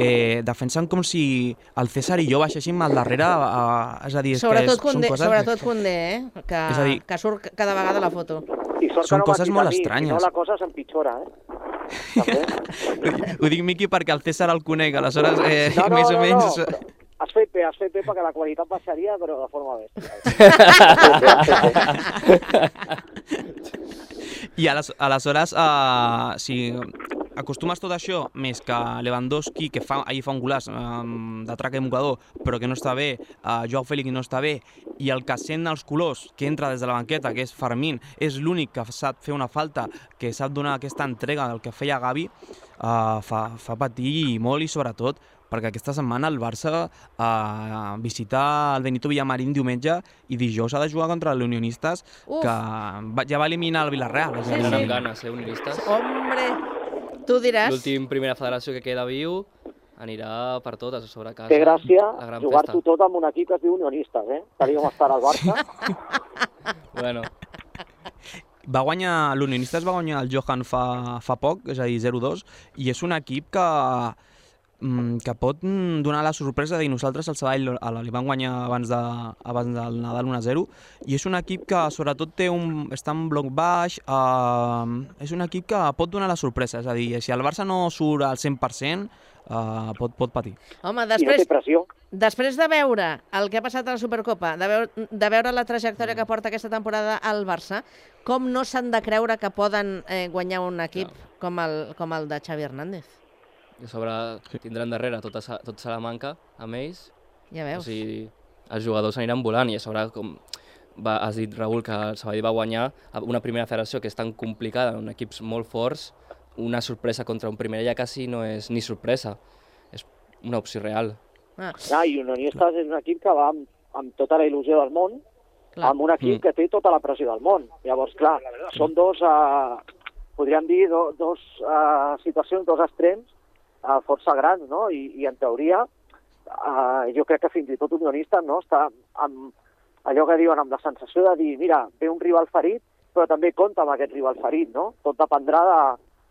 eh, defensen com si el César i jo baixéssim al darrere, uh, és a dir, és Sobretot que és, són Condé, coses... sobretot Condé, eh? que, És a dir- que surt cada vegada la foto. I sort Són no coses molt a mi, estranyes. Si no, la cosa s'empitjora, eh? Ho dic, Miqui, perquè el César el conec, aleshores, eh, No, no, més no, o menys... no, però has fet bé, has fet bé perquè la qualitat baixaria, però de forma bèstia. I ales- aleshores, uh, si acostumes tot això, més que Lewandowski, que fa, ahir fa un golaç um, de traca de mocador, però que no està bé, uh, Joao Fèlix no està bé, i el que sent els colors, que entra des de la banqueta, que és Fermín, és l'únic que sap fer una falta, que sap donar aquesta entrega del que feia Gavi, uh, fa, fa patir i molt i sobretot perquè aquesta setmana el Barça uh, visita el Benito Villamarín diumenge i dijous ha de jugar contra l'Unionistes Uf. que va, ja va eliminar el Villarreal. Dir, Venen amb ganes, eh, unionistes. Hombre, tu diràs... L'últim primera federació que queda viu anirà per totes a sobre casa. Té gràcia jugar-t'ho tot amb un equip que es diu Unionistes, eh? Tal com està ara el Barça. Bueno, va guanyar, l'Unionistes va guanyar el Johan fa, fa poc, és a dir, 0-2, i és un equip que, que pot mm, donar la sorpresa de nosaltres el Sabadell el- li van guanyar abans, de, abans del Nadal 1-0 i és un equip que sobretot té un, està en bloc baix eh, és un equip que pot donar la sorpresa és a dir, si el Barça no surt al 100% eh, pot, pot patir Home, I no després, pressió. després de veure el que ha passat a la Supercopa, de veure, de veure la trajectòria que porta aquesta temporada al Barça, com no s'han de creure que poden eh, guanyar un equip com, el, com el de Xavi Hernández? I a sobre tindran darrere tota, Sa- tot Salamanca amb ells. Ja veus. O sigui, els jugadors aniran volant i a sobre, com va, has dit, Raül, que el Sabadell va guanyar una primera federació que és tan complicada, en equips molt forts, una sorpresa contra un primer ja quasi no és ni sorpresa, és una opció real. Ah. Ah, I Unionistes és un equip que va amb, amb tota la il·lusió del món Clar. amb un equip Mm. que té tota la pressió del món. Llavors, clar, són dos, eh, podríem dir, do, dos eh, situacions, dos extrems eh, força grans, no? I, i en teoria, eh, jo crec que fins i tot unionista no? està amb allò que diuen, amb la sensació de dir, mira, ve un rival ferit, però també compta amb aquest rival ferit, no? Tot dependrà de,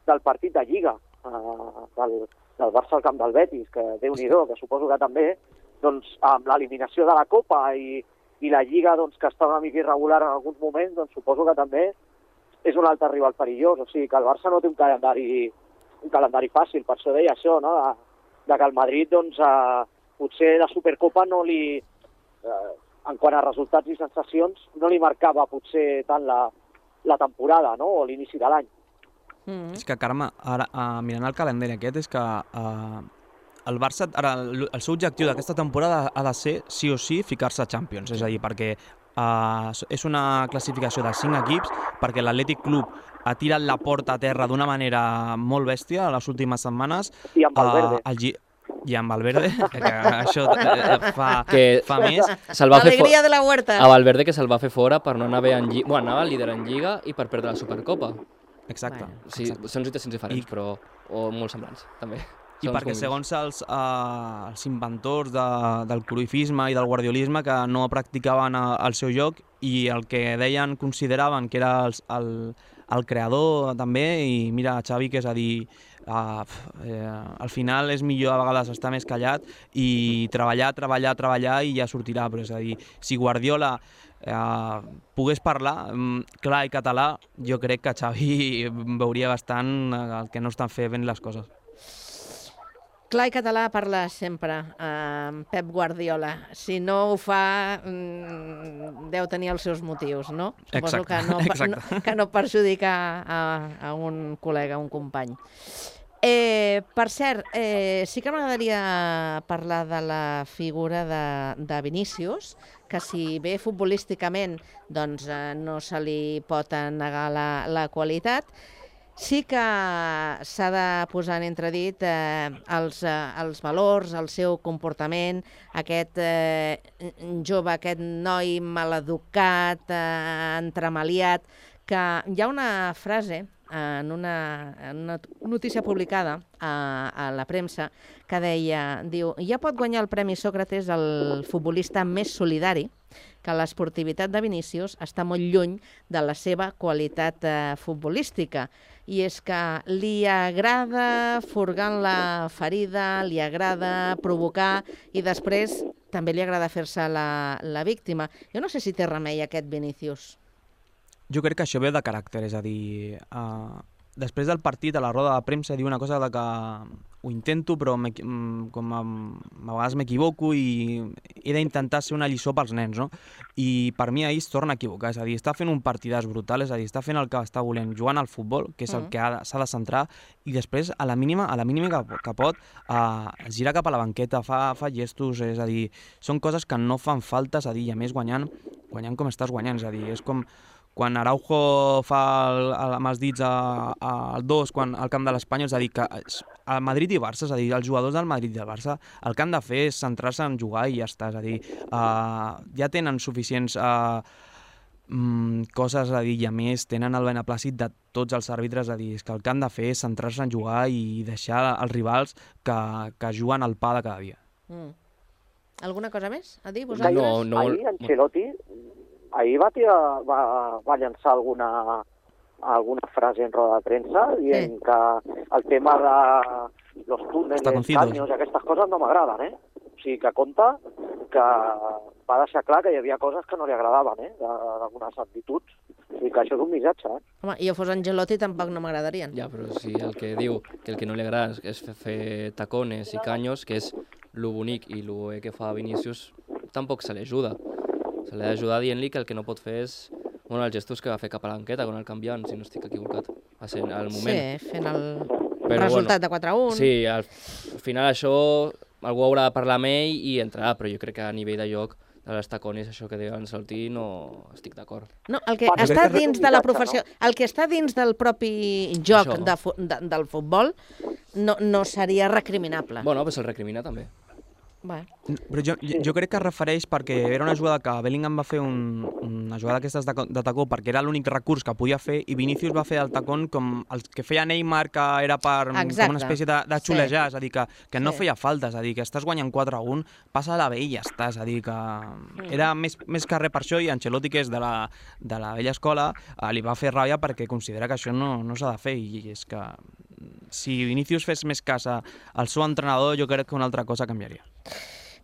del partit de Lliga, eh, del, del Barça al camp del Betis, que déu nhi que suposo que també, doncs, amb l'eliminació de la Copa i, i la Lliga, doncs, que està una mica irregular en alguns moments, doncs suposo que també és un altre rival perillós. O sigui, que el Barça no té un calendari, un calendari fàcil, per això deia això, no? de, de que el Madrid, doncs, eh, potser la Supercopa no li, eh, en quant a resultats i sensacions, no li marcava potser tant la, la temporada, no?, o l'inici de l'any. Mm. És que, Carme, ara, uh, mirant el calendari aquest, és que uh, el Barça, ara, el, el seu objectiu d'aquesta temporada ha de ser, sí o sí, ficar-se a Champions. És a dir, perquè uh, és una classificació de 5 equips, perquè l'Atlètic Club ha tirat la porta a terra d'una manera molt bèstia les últimes setmanes. I amb Valverde. Uh, el, i amb Valverde, que això eh, fa, que fa més. se'l va fer de la huerta. A Valverde que se'l va fer fora per no anar bé en Lliga, bueno, anava líder en Lliga i per perdre la Supercopa. Exacte. Sí, són situacions diferents, I- però o molt semblants, també. I perquè segons els, uh, els inventors de, del cruifisme i del guardiolisme que no practicaven a, el seu joc i el que deien, consideraven que era els, el, el creador també, i mira, Xavi, que és a dir, uh, eh, al final és millor a vegades estar més callat i treballar, treballar, treballar i ja sortirà, però és a dir, si Guardiola eh, pogués parlar mm, clar i català, jo crec que Xavi veuria bastant el que no estan fent les coses. Clar i català parla sempre amb Pep Guardiola. Si no ho fa, mm, deu tenir els seus motius, no? Suposo Exacte, que no, exacte. no, que no perjudica a, a un col·lega, a un company. Eh, per cert, eh, sí que m'agradaria parlar de la figura de, de Vinícius, que si bé futbolísticament doncs, eh, no se li pot negar la, la qualitat, sí que s'ha de posar en entredit eh, els, eh, els valors, el seu comportament, aquest eh, jove, aquest noi maleducat, eh, entremaliat, que hi ha una frase en una, en una notícia publicada a, a la premsa que deia, diu, ja pot guanyar el Premi Sòcrates el futbolista més solidari, que l'esportivitat de Vinícius està molt lluny de la seva qualitat eh, futbolística. I és que li agrada furgar en la ferida, li agrada provocar i després també li agrada fer-se la, la víctima. Jo no sé si té remei aquest Vinícius. Jo crec que això ve de caràcter, és a dir, uh, després del partit a la roda de premsa diu una cosa de que ho intento però mm, com a, a vegades m'equivoco i he d'intentar ser una lliçó pels nens, no? I per mi ahir es torna a equivocar, és a dir, està fent un partidàs brutal, és a dir, està fent el que està volent, jugant al futbol, que és el Mhm. que s'ha de centrar, i després, a la mínima, a la mínima que, que pot, es gira cap a la banqueta, fa, fa gestos, és a dir, són coses que no fan falta, és a dir, i a més guanyant, guanyant com estàs guanyant, és a dir, és com quan Araujo fa el, el, amb els dits a, a, al 2 quan, al camp de l'Espanyol, és a dir, que el Madrid i Barça, és a dir, els jugadors del Madrid i del Barça, el que han de fer és centrar-se en jugar i ja està, és a dir, uh, ja tenen suficients uh, mm, coses a dir i a més tenen el beneplàcit de tots els àrbitres a dir és que el que han de fer és centrar-se en jugar i deixar els rivals que, que juguen al pa de cada dia. Mm. Alguna cosa més a dir, vosaltres? ahir Ancelotti ahir va, tirar, va, va llançar alguna, alguna frase en roda de premsa dient sí. que el tema de los caños i aquestes coses no m'agraden, eh? O sigui, que compta que va deixar clar que hi havia coses que no li agradaven, eh? D'algunes actituds. O sigui, que això és un missatge, eh? Home, i jo fos Angelotti tampoc no m'agradarien. Ja, però si el que diu que el que no li agrada és fer, fer tacones i canyos, que és lo bonic i lo que fa Vinícius, tampoc se li ajuda. Se li ha d'ajudar dient-li que el que no pot fer és bueno, els gestos que va fer cap a la banqueta con el canviant, si no estic equivocat. Va ser al moment. Sí, fent el Però, resultat bueno, de 4 a 1. Sí, al, al final això algú haurà de parlar amb ell i entrarà, però jo crec que a nivell de joc de les tacones, això que diu Ancelotti, no estic d'acord. No, el que està dins de la professió, el que està dins del propi joc Això. de, fu- de, del futbol no, no seria recriminable. Bueno, però se'l recrimina també. Va. Però jo, jo, crec que es refereix perquè era una jugada que Bellingham va fer un, una jugada d'aquestes de, de tacó perquè era l'únic recurs que podia fer i Vinícius va fer el tacón com el que feia Neymar que era per Exacte. com una espècie de, de xulejar, Sí. és a dir, que, que no Sí. feia falta, és a dir, que estàs guanyant 4 a 1, passa la bé i ja està, és a dir, que era més, més que res per això i Ancelotti, que és de la, de la vella escola, eh, li va fer ràbia perquè considera que això no, no s'ha de fer i és que si Vinícius fes més cas al seu entrenador, jo crec que una altra cosa canviaria.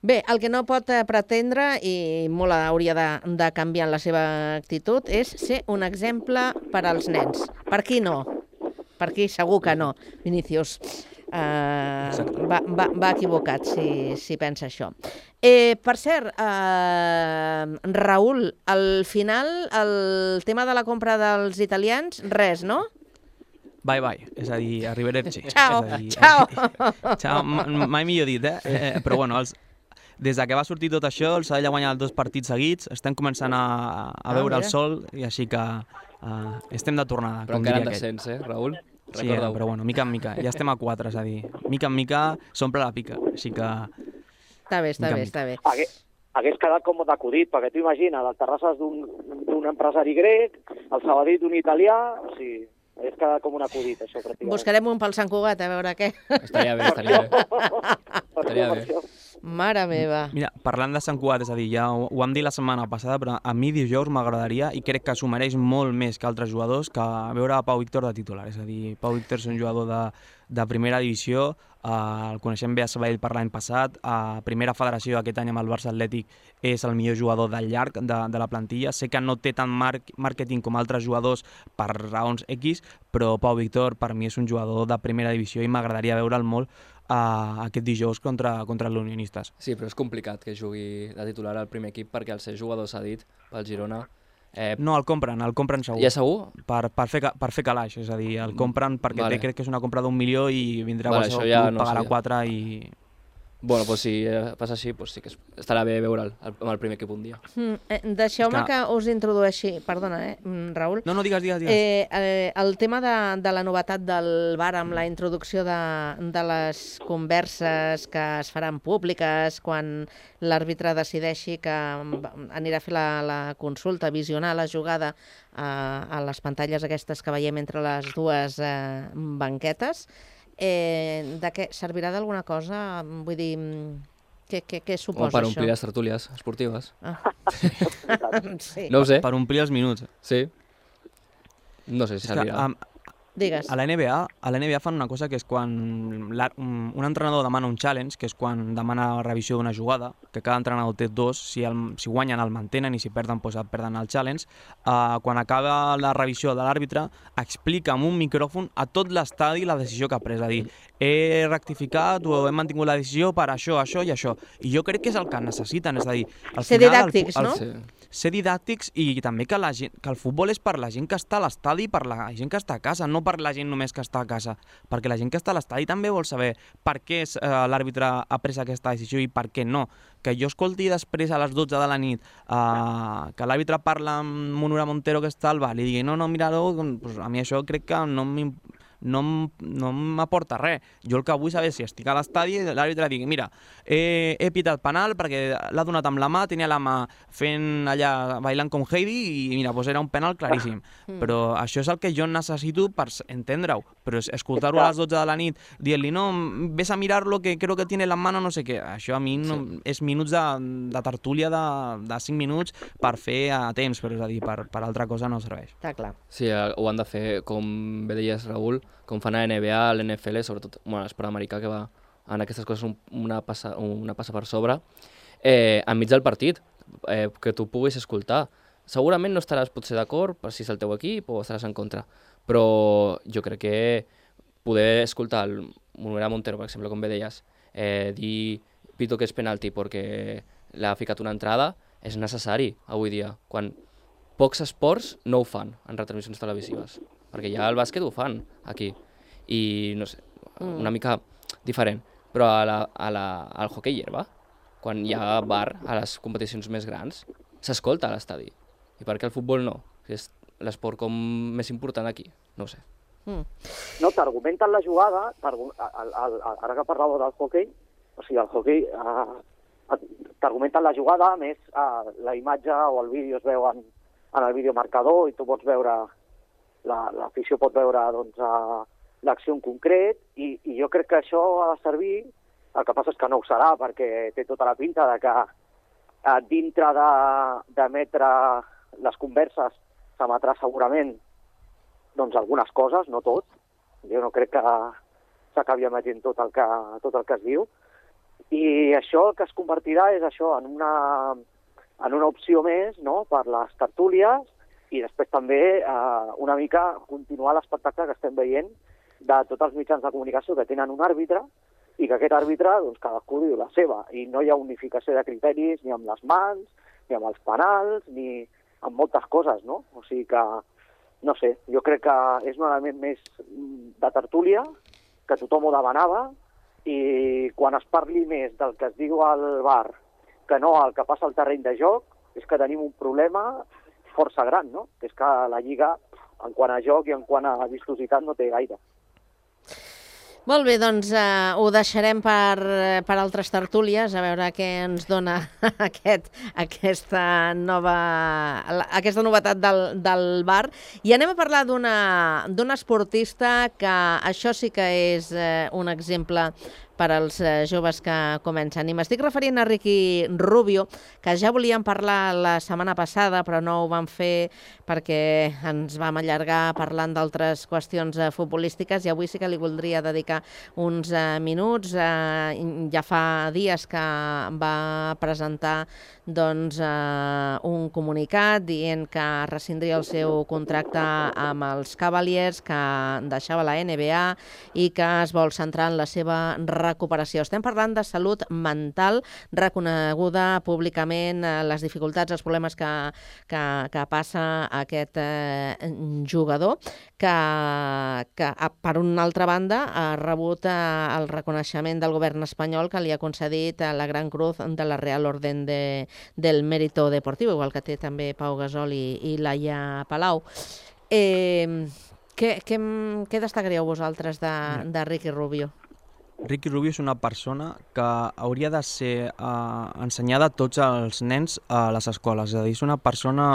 Bé, el que no pot eh, pretendre, i molt hauria de, de canviar en la seva actitud, és ser un exemple per als nens. Per qui no? Per qui segur que no, Vinícius. Uh, va, va, va equivocat si, si pensa això. Eh, per cert, uh, Raül, al final el tema de la compra dels italians, res, no? Bye bye, és a dir, arrivederci. Ciao, és a dir, ciao. ciao, ma- mai millor dit, eh? eh? Però bueno, els, des de que va sortir tot això, el Sabadell ha guanyat dos partits seguits, estem començant a, a Ah, veure el mira. sol, i així que uh, estem de tornada, Però com encara en descens, eh, Raül? Sí, Recorda-ho. però bueno, mica en mica, ja estem a 4, és a dir, mica en mica s'omple la pica, així que... Està bé, està bé, està bé. Hagués, hagués quedat com d'acudit, perquè tu imagina, el Terrassa és d'un d'un empresari grec, el Sabadell d'un italià, o sigui, hagués quedat com un acudit, això, pràcticament. Buscarem un pel Sant Cugat, a veure què. Estaria bé, estaria bé. Estaria bé. Mare meva. Mira, parlant de Sant Cugat, és a dir, ja ho, ho vam dir la setmana passada, però a mi dijous m'agradaria, i crec que s'ho mereix molt més que altres jugadors, que veure a Pau Víctor de titular. És a dir, Pau Víctor és un jugador de, de primera divisió, eh, el coneixem bé a Sabadell per l'any passat, a primera federació aquest any amb el Barça Atlètic és el millor jugador del llarg de, de la plantilla. Sé que no té tant mar màrqueting com altres jugadors per raons X, però Pau Víctor per mi és un jugador de primera divisió i m'agradaria veure'l molt uh, aquest dijous contra, contra l'Unionistes. Sí, però és complicat que jugui de titular al primer equip perquè el ser jugador cedit pel Girona... Eh, No, el compren, el compren segur. Ja segur? Per, per, fer, per fer calaix, és a dir, el compren perquè Vale. té, crec que és una compra d'un milió i vindrà Vale, qualsevol ja club, no pagarà sabia. 4 i... Bueno, doncs si eh, passa així, doncs sí que es- estarà bé veure'l al- amb el primer equip un dia. Mm, eh, Deixeu-me que... que- us introdueixi, perdona, eh, mm, Raül. No, no, digues, digues, digues. Eh, eh, el tema de, de la novetat del bar amb la introducció de, de les converses que es faran públiques quan l'àrbitre decideixi que mm, anirà a fer la, la consulta, visionar la jugada a, a les pantalles aquestes que veiem entre les dues eh, banquetes, eh, de què servirà d'alguna cosa? Vull dir, mm, què, què, què O suposa per això? omplir les tertúlies esportives. Ah. sí. No ho sé. Per omplir els minuts. Sí. No sé si És que, servirà. Digues. A la NBA, a la NBA fan una cosa que és quan un entrenador demana un challenge, que és quan demana la revisió d'una jugada, que cada entrenador té dos, si, el, si guanyen el mantenen i si perden, doncs perden el challenge. Uh, quan acaba la revisió de l'àrbitre, explica amb un micròfon a tot l'estadi la decisió que ha pres, a dir, he rectificat o he mantingut la decisió per això, això i això. I jo crec que és el que necessiten, és a dir, al Ser final... el didàctics, el, no? Sí ser didàctics i també que, la gent, que el futbol és per la gent que està a l'estadi i per la gent que està a casa, no per la gent només que està a casa. Perquè la gent que està a l'estadi també vol saber per què eh, l'àrbitre ha pres aquesta decisió i per què no. Que jo escolti després a les 12 de la nit eh, que l'àrbitre parla amb Monura Montero que està al bar i digui no, no, mira-ho, doncs a mi això crec que no no, no m'aporta res. Jo el que vull saber si estic a l'estadi i l'àrbitre digui, mira, he, he pitat penal perquè l'ha donat amb la mà, tenia la mà fent allà, bailant com Heidi i mira, doncs era un penal claríssim. Mm. Però això és el que jo necessito per entendre-ho. Però es- escoltar-ho a les 12 de la nit dient-li, no, ves a mirar-lo que creo que tiene la mano no sé què. Això a mi no, és minuts de, de tertúlia de, de 5 minuts per fer a temps, però és a dir, per, per altra cosa no serveix. Està clar. Sí, eh, ho han de fer, com bé deies, Raül, com fan a NBA, a l'NFL, sobretot bueno, l'esport americà, que va en aquestes coses un, una, passa, una passa per sobre, eh, enmig del partit, eh, que tu puguis escoltar. Segurament no estaràs potser d'acord per si és el teu equip o estaràs en contra, però jo crec que poder escoltar el Monera Montero, per exemple, com bé deies, eh, dir pito que és penalti perquè l'ha ficat una entrada, és necessari avui dia, quan pocs esports no ho fan en retransmissions televisives, perquè ja el bàsquet ho fan aquí, i no sé, Mm. una mica diferent, però a la, a la, al hockey herba, quan hi ha bar a les competicions més grans, s'escolta a l'estadi. I per què el futbol no? Que és l'esport com més important aquí, no ho sé. Mm. No, t'argumenten la jugada, al- al- ara que parlàveu del hockey, O sigui, el hockey eh, t'argumenten la jugada, a més eh, la imatge o el vídeo es veuen en el videomarcador i tu pots veure, l'afició la, pot veure doncs, l'acció en concret i, i jo crec que això ha de servir, el que passa és que no ho serà perquè té tota la pinta de que eh, dintre d'emetre les converses s'emetrà segurament doncs algunes coses, no tot. Jo no crec que s'acabi emetent tot el, que, tot el que es diu. I això el que es convertirà és això en una, en una opció més no? per les tertúlies i després també eh, una mica continuar l'espectacle que estem veient de tots els mitjans de comunicació que tenen un àrbitre i que aquest àrbitre, doncs, cadascú diu la seva, i no hi ha unificació de criteris ni amb les mans, ni amb els penals, ni amb moltes coses, no? O sigui que, no sé, jo crec que és un element més de tertúlia, que tothom ho demanava, i quan es parli més del que es diu al bar que no el que passa al terreny de joc, és que tenim un problema força gran, no? Que és que la Lliga, en quant a joc i en quant a vistositat, no té gaire. Molt bé, doncs eh, ho deixarem per, per altres tertúlies, a veure què ens dona aquest, aquesta, nova, aquesta novetat del, del bar. I anem a parlar d'una esportista que això sí que és eh, un exemple per als eh, joves que comencen. I m'estic referint a Ricky Rubio, que ja volíem parlar la setmana passada, però no ho vam fer perquè ens vam allargar parlant d'altres qüestions eh, futbolístiques i avui sí que li voldria dedicar uns eh, minuts. Ja fa dies que va presentar doncs, un comunicat dient que rescindria el seu contracte amb els Cavaliers, que deixava la NBA i que es vol centrar en la seva recuperació. Estem parlant de salut mental reconeguda públicament, eh, les dificultats, els problemes que, que, que passa aquest eh, jugador, que, que per una altra banda ha rebut eh, el reconeixement del govern espanyol que li ha concedit eh, la Gran Cruz de la Real Orden de, del Mérito Deportiu, igual que té també Pau Gasol i, i Laia Palau. Eh, què, què, què destacaríeu vosaltres de, de Ricky Rubio? Ricky Rubio és una persona que hauria de ser eh, ensenyada a tots els nens a les escoles. És a dir, és una persona,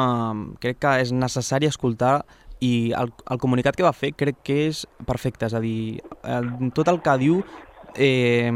crec que és necessari escoltar i el, el comunicat que va fer crec que és perfecte. És a dir, el, tot el que diu eh,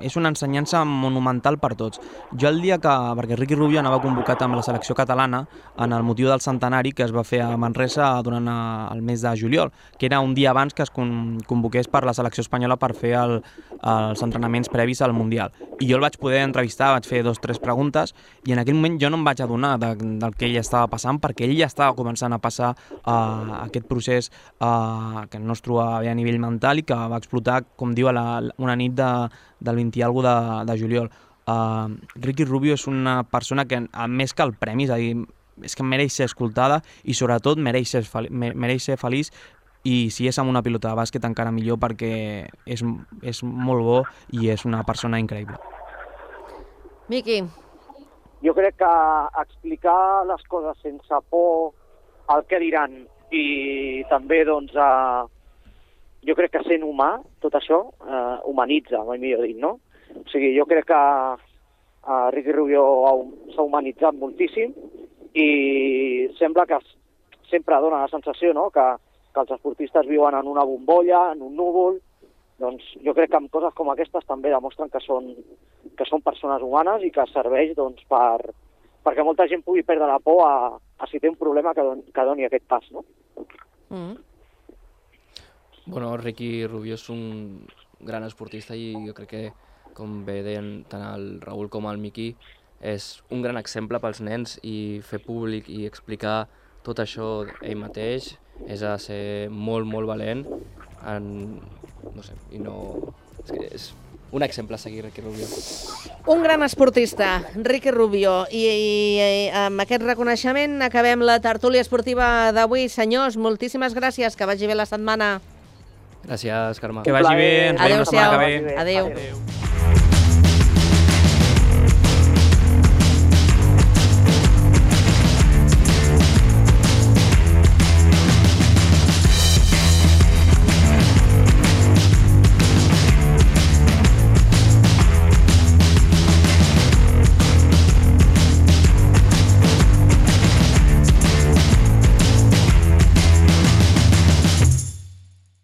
és una ensenyança monumental per tots. Jo el dia que, perquè Ricky Rubio anava convocat amb la selecció catalana en el motiu del centenari que es va fer a Manresa durant eh, el mes de juliol, que era un dia abans que es convoqués per la selecció espanyola per fer el, els entrenaments previs al Mundial. I jo el vaig poder entrevistar, vaig fer dos o tres preguntes i en aquell moment jo no em vaig adonar de, del que ell estava passant perquè ell ja estava començant a passar uh, aquest procés uh, que no es trobava bé a nivell mental i que va explotar, com diu, la, una nit de, del 20 i alguna de, de juliol. Uh, Ricky Rubio és una persona que, a més que el premi, és a dir, és que mereix ser escoltada i sobretot mereix ser, mereix ser feliç i si és amb una pilota de bàsquet encara millor perquè és, és molt bo i és una persona increïble. Miqui. Jo crec que explicar les coses sense por al que diran i també doncs, a, jo crec que sent humà, tot això, eh, humanitza, mai millor dit, no? O sigui, jo crec que eh, Ricky Rubio s'ha humanitzat moltíssim i sembla que sempre dona la sensació no? que, que els esportistes viuen en una bombolla, en un núvol, doncs jo crec que amb coses com aquestes també demostren que són, que són persones humanes i que serveix doncs, per, perquè molta gent pugui perdre la por a, a si té un problema que, don, que doni aquest pas. No? Mm. Bueno, Ricky Rubio és un gran esportista i jo crec que, com bé deien tant el Raül com el Miqui, és un gran exemple pels nens i fer públic i explicar tot això ell mateix és a ser molt, molt valent en, no sé, i no... És que és un exemple a seguir, Ricky Rubio. Un gran esportista, Ricky Rubio. I, i, i amb aquest reconeixement acabem la tertúlia esportiva d'avui. Senyors, moltíssimes gràcies, que vagi bé la setmana. Gràcies, Carme. Que vagi bé, ens veiem la setmana que ve. Adéu. Adéu.